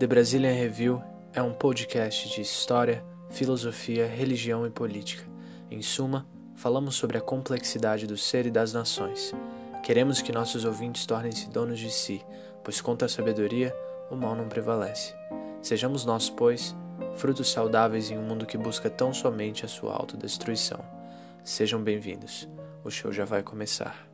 The Brazilian Review é um podcast de história, filosofia, religião e política. Em suma, falamos sobre a complexidade do ser e das nações. Queremos que nossos ouvintes tornem-se donos de si, pois contra a sabedoria o mal não prevalece. Sejamos nós, pois, frutos saudáveis em um mundo que busca tão somente a sua autodestruição. Sejam bem-vindos. O show já vai começar.